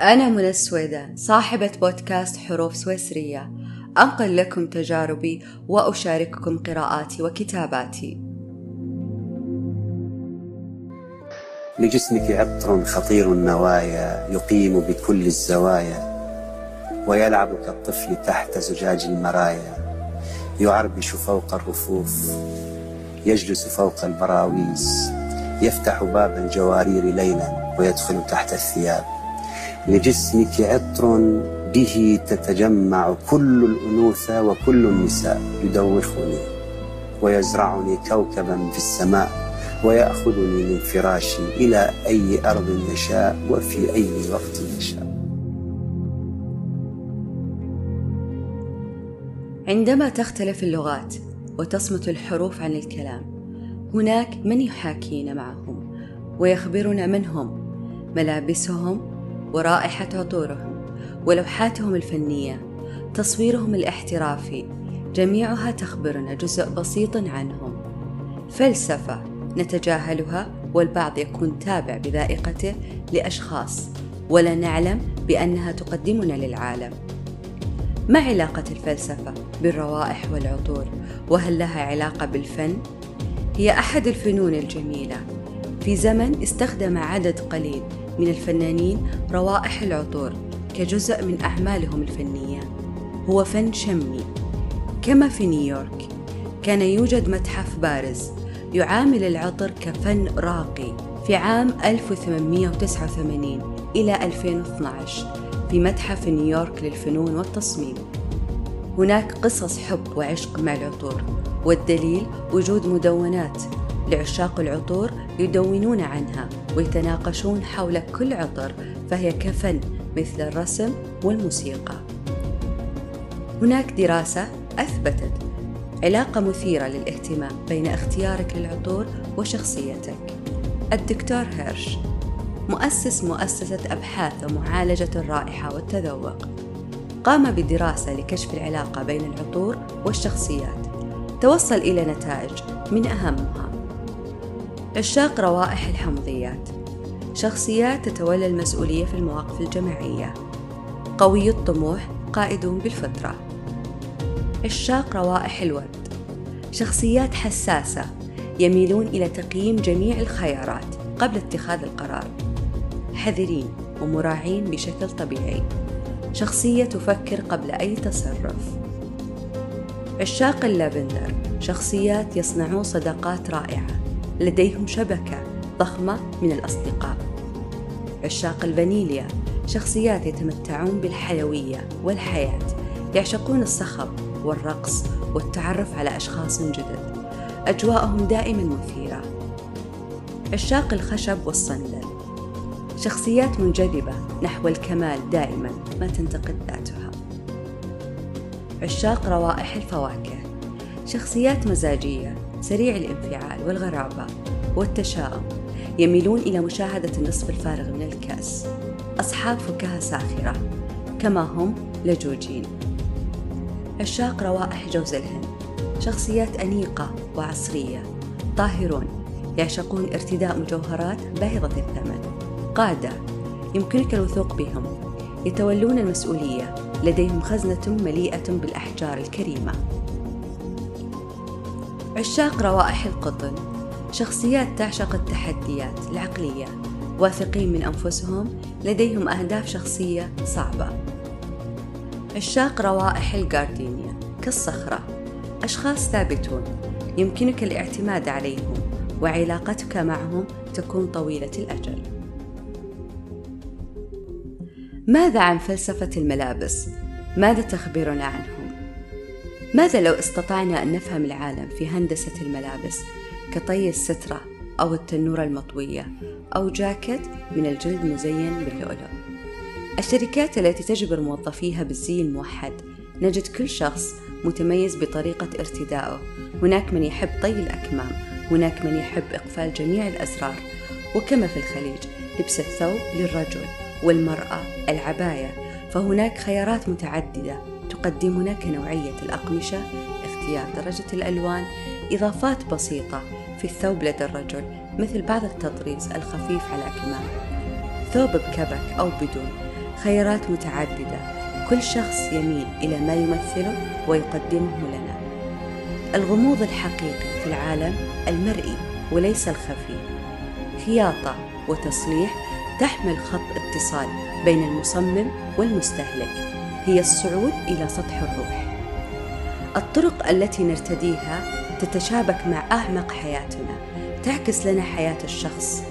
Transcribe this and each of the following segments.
أنا منى السويدان صاحبة بودكاست حروف سويسرية. أنقل لكم تجاربي وأشارككم قراءاتي وكتاباتي. لجسمك عطر خطير النوايا يقيم بكل الزوايا ويلعب كالطفل تحت زجاج المرايا. يعربش فوق الرفوف يجلس فوق البراويز يفتح باب الجوارير ليلا ويدخل تحت الثياب. لجسمك عطر به تتجمع كل الأنوثة وكل النساء يدوخني ويزرعني كوكبا في السماء ويأخذني من فراشي إلى أي أرض يشاء وفي أي وقت يشاء. عندما تختلف اللغات وتصمت الحروف عن الكلام هناك من يحاكينا معهم ويخبرنا من هم ملابسهم ورائحة عطورهم ولوحاتهم الفنية تصويرهم الاحترافي جميعها تخبرنا جزء بسيط عنهم. فلسفة نتجاهلها والبعض يكون تابع بذائقته لأشخاص ولا نعلم بأنها تقدمنا للعالم. ما علاقة الفلسفة بالروائح والعطور؟ وهل لها علاقة بالفن؟ هي أحد الفنون الجميلة. في زمن استخدم عدد قليل من الفنانين روائح العطور كجزء من أعمالهم الفنية. هو فن شمي. كما في نيويورك كان يوجد متحف بارز يعامل العطر كفن راقي في عام 1889 إلى 2012 في متحف نيويورك للفنون والتصميم. هناك قصص حب وعشق مع العطور والدليل وجود مدونات لعشاق العطور يدونون عنها ويتناقشون حول كل عطر فهي كفن مثل الرسم والموسيقى. هناك دراسة أثبتت علاقة مثيرة للاهتمام بين اختيارك للعطور وشخصيتك. الدكتور هيرش مؤسس مؤسسة أبحاث ومعالجة الرائحة والتذوق قام بدراسة لكشف العلاقة بين العطور والشخصيات. توصل إلى نتائج من أهمها. عشاق روائح الحمضيات. شخصيات تتولى المسؤولية في المواقف الجماعية. قوي الطموح قائدون بالفطرة. عشاق روائح الورد. شخصيات حساسة يميلون إلى تقييم جميع الخيارات قبل اتخاذ القرار. حذرين ومراعين بشكل طبيعي. شخصية تفكر قبل أي تصرف. عشاق اللافندر. شخصيات يصنعون صداقات رائعة. لديهم شبكة ضخمة من الأصدقاء. عشاق الفانيليا شخصيات يتمتعون بالحيوية والحياة يعشقون الصخب والرقص والتعرف على أشخاص جدد. أجواءهم دائما مثيرة. عشاق الخشب والصندل. شخصيات منجذبة نحو الكمال دائما ما تنتقد ذاتها. عشاق روائح الفواكه. شخصيات مزاجية سريع الانفعال والغرابة والتشاؤم يميلون إلى مشاهدة النصف الفارغ من الكأس. أصحاب فكاهة ساخرة كما هم لجوجين. عشاق روائح جوز الهند شخصيات أنيقة وعصرية. طاهرون يعشقون ارتداء مجوهرات باهظة الثمن. قادة يمكنك الوثوق بهم. يتولون المسؤولية لديهم خزنة مليئة بالأحجار الكريمة. عشاق روائح القطن شخصيات تعشق التحديات العقلية واثقين من أنفسهم لديهم أهداف شخصية صعبة عشاق روائح الجاردينيا كالصخرة أشخاص ثابتون يمكنك الاعتماد عليهم وعلاقتك معهم تكون طويلة الأجل ماذا عن فلسفة الملابس؟ ماذا تخبرنا عنهم؟ ماذا لو استطعنا أن نفهم العالم في هندسة الملابس كطي السترة أو التنورة المطوية أو جاكيت من الجلد مزين باللؤلؤ؟ الشركات التي تجبر موظفيها بالزي الموحد نجد كل شخص متميز بطريقة ارتدائه هناك من يحب طي الأكمام هناك من يحب إقفال جميع الأزرار. وكما في الخليج لبس الثوب للرجل والمرأة العباية فهناك خيارات متعددة. تقدم لك نوعية الأقمشة اختيار درجة الألوان إضافات بسيطة في الثوب لدى الرجل مثل بعض التطريز الخفيف على الأكمام ثوب بكبك أو بدون خيارات متعددة. كل شخص يميل إلى ما يمثله ويقدمه لنا. الغموض الحقيقي في العالم المرئي وليس الخفي. خياطة وتصليح تحمل خط اتصال بين المصمم والمستهلك. هي الصعود إلى سطح الروح. الطرق التي نرتديها تتشابك مع أعمق حياتنا تعكس لنا حياة الشخص.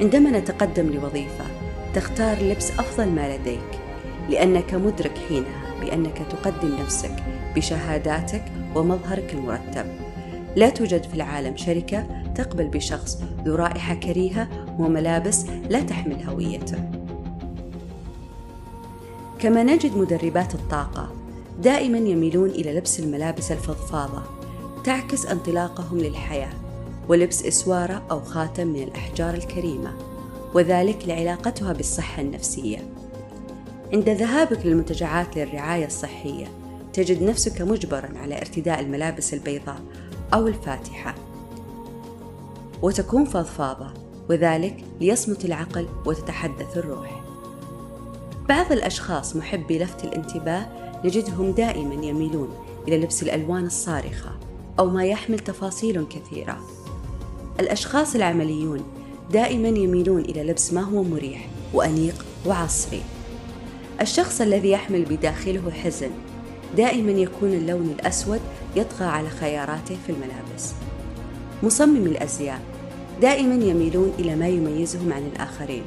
عندما نتقدم لوظيفة تختار لبس أفضل ما لديك لأنك مدرك حينها بأنك تقدم نفسك بشهاداتك ومظهرك المرتب. لا توجد في العالم شركة تقبل بشخص ذو رائحة كريهة وملابس لا تحمل هويته. كما نجد مدربات الطاقة دائما يميلون إلى لبس الملابس الفضفاضة تعكس انطلاقهم للحياة ولبس إسوارة أو خاتم من الأحجار الكريمة وذلك لعلاقتها بالصحة النفسية. عند ذهابك للمنتجعات للرعاية الصحية تجد نفسك مجبرا على ارتداء الملابس البيضاء أو الفاتحة. وتكون فضفاضة وذلك ليصمت العقل وتتحدث الروح. بعض الأشخاص محبي لفت الانتباه نجدهم دائما يميلون إلى لبس الألوان الصارخة أو ما يحمل تفاصيل كثيرة. الأشخاص العمليون دائما يميلون إلى لبس ما هو مريح وأنيق وعصري. الشخص الذي يحمل بداخله حزن دائما يكون اللون الأسود يطغى على خياراته في الملابس. مصمم الأزياء دائما يميلون إلى ما يميزهم عن الآخرين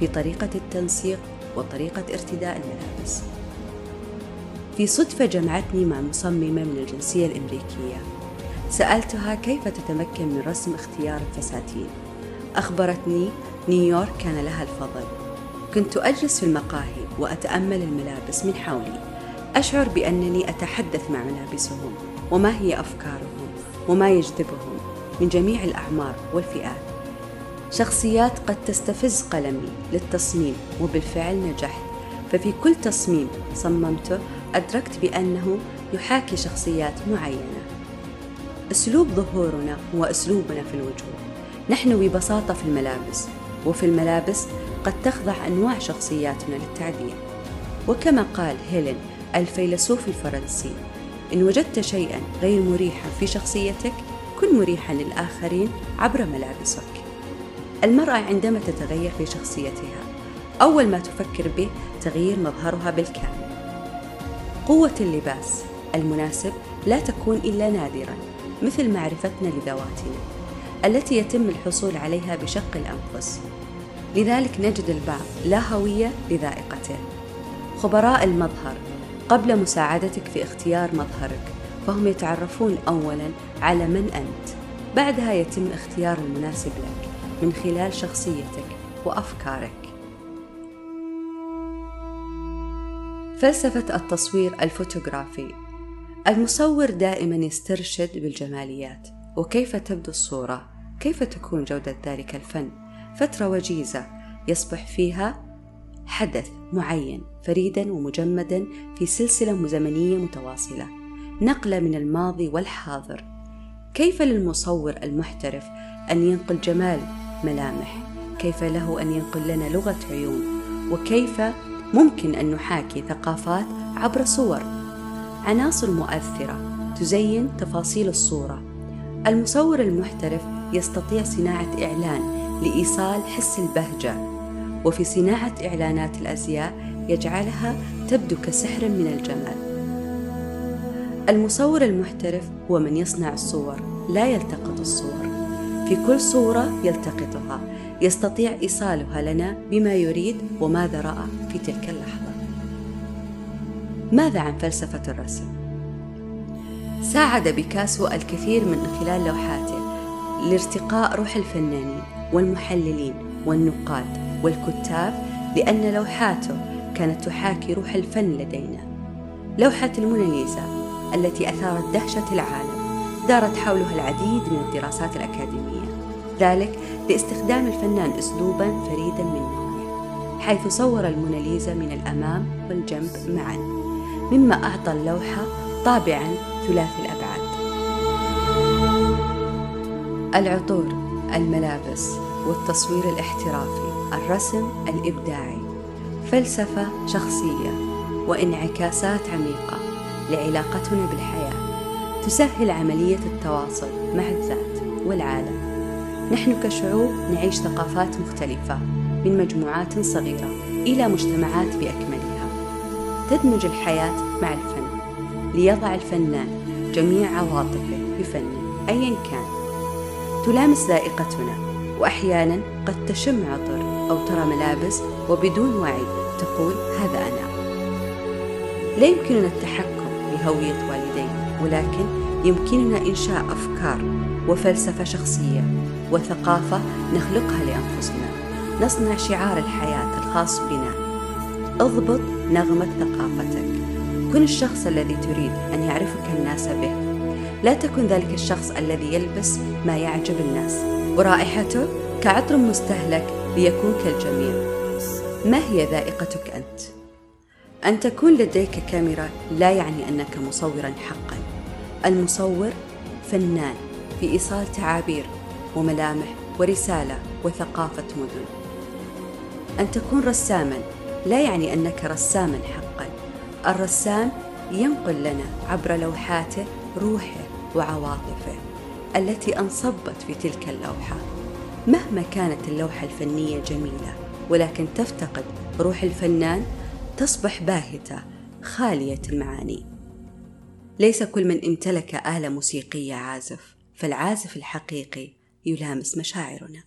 في طريقة التنسيق وطريقة ارتداء الملابس. في صدفة جمعتني مع مصممة من الجنسية الأمريكية. سألتها كيف تتمكن من رسم اختيار الفساتين. أخبرتني نيويورك كان لها الفضل. كنت أجلس في المقاهي وأتأمل الملابس من حولي. أشعر بأنني أتحدث مع ملابسهم وما هي أفكارهم وما يجذبهم من جميع الأعمار والفئات. شخصيات قد تستفز قلمي للتصميم وبالفعل نجحت. ففي كل تصميم صممته أدركت بأنه يحاكي شخصيات معينة. أسلوب ظهورنا هو أسلوبنا في الوجود. نحن ببساطة في الملابس وفي الملابس قد تخضع أنواع شخصياتنا للتعديل وكما قال هيلين الفيلسوف الفرنسي إن وجدت شيئا غير مريحا في شخصيتك كن مريحا للآخرين عبر ملابسك. المرأة عندما تتغير في شخصيتها أول ما تفكر به تغيير مظهرها بالكامل. قوة اللباس المناسب لا تكون إلا نادرا مثل معرفتنا لذواتنا التي يتم الحصول عليها بشق الأنفس. لذلك نجد البعض لا هوية لذائقته. خبراء المظهر قبل مساعدتك في اختيار مظهرك فهم يتعرفون أولا على من أنت. بعدها يتم اختيار المناسب لك. من خلال شخصيتك وأفكارك. فلسفة التصوير الفوتوغرافي. المصور دائما يسترشد بالجماليات. وكيف تبدو الصورة؟ كيف تكون جودة ذلك الفن؟ فترة وجيزة يصبح فيها حدث معين فريدا ومجمدا في سلسلة زمنية متواصلة. نقلة من الماضي والحاضر. كيف للمصور المحترف أن ينقل جمال ملامح. كيف له أن ينقل لنا لغة عيون؟ وكيف ممكن أن نحاكي ثقافات عبر صور؟ عناصر مؤثرة تزين تفاصيل الصورة. المصور المحترف يستطيع صناعة إعلان لإيصال حس البهجة. وفي صناعة إعلانات الأزياء يجعلها تبدو كسحر من الجمال. المصور المحترف هو من يصنع الصور لا يلتقط الصور. في كل صورة يلتقطها. يستطيع إيصالها لنا بما يريد وماذا رأى في تلك اللحظة. ماذا عن فلسفة الرسم؟ ساعد بيكاسو الكثير من خلال لوحاته لارتقاء روح الفنانين والمحللين والنقاد والكتاب لأن لوحاته كانت تحاكي روح الفن لدينا. لوحة الموناليزا التي أثارت دهشة العالم دارت حولها العديد من الدراسات الأكاديمية. ذلك لاستخدام الفنان أسلوبا فريدا من نوعه حيث صور الموناليزا من الأمام والجنب معا مما أعطى اللوحة طابعا ثلاثي الأبعاد. العطور الملابس والتصوير الاحترافي الرسم الإبداعي فلسفة شخصية وانعكاسات عميقة لعلاقتنا بالحياة تسهل عملية التواصل مع الذات والعالم. نحن كشعوب نعيش ثقافات مختلفة من مجموعات صغيرة إلى مجتمعات بأكملها. تدمج الحياة مع الفن. ليضع الفنان جميع عواطفه بفنه أيا كان. تلامس ذائقتنا وأحيانا قد تشم عطر أو ترى ملابس وبدون وعي تقول هذا أنا. لا يمكننا التحكم بهوية والدينا ولكن يمكننا إنشاء أفكار وفلسفة شخصية وثقافة نخلقها لأنفسنا. نصنع شعار الحياة الخاص بنا. اضبط نغمة ثقافتك. كن الشخص الذي تريد أن يعرفك الناس به. لا تكن ذلك الشخص الذي يلبس ما يعجب الناس. ورائحته كعطر مستهلك ليكون كالجميع ما هي ذائقتك أنت؟ أن تكون لديك كاميرا لا يعني أنك مصورا حقا. المصور فنان في إيصال تعابير وملامح ورسالة وثقافة مدن. أن تكون رساما لا يعني أنك رساما حقا. الرسام ينقل لنا عبر لوحاته روحه وعواطفه التي انصبت في تلك اللوحة. مهما كانت اللوحة الفنية جميلة ولكن تفتقد روح الفنان تصبح باهتة خالية المعاني. ليس كل من امتلك آلة موسيقية عازف فالعازف الحقيقي يلامس مشاعرنا.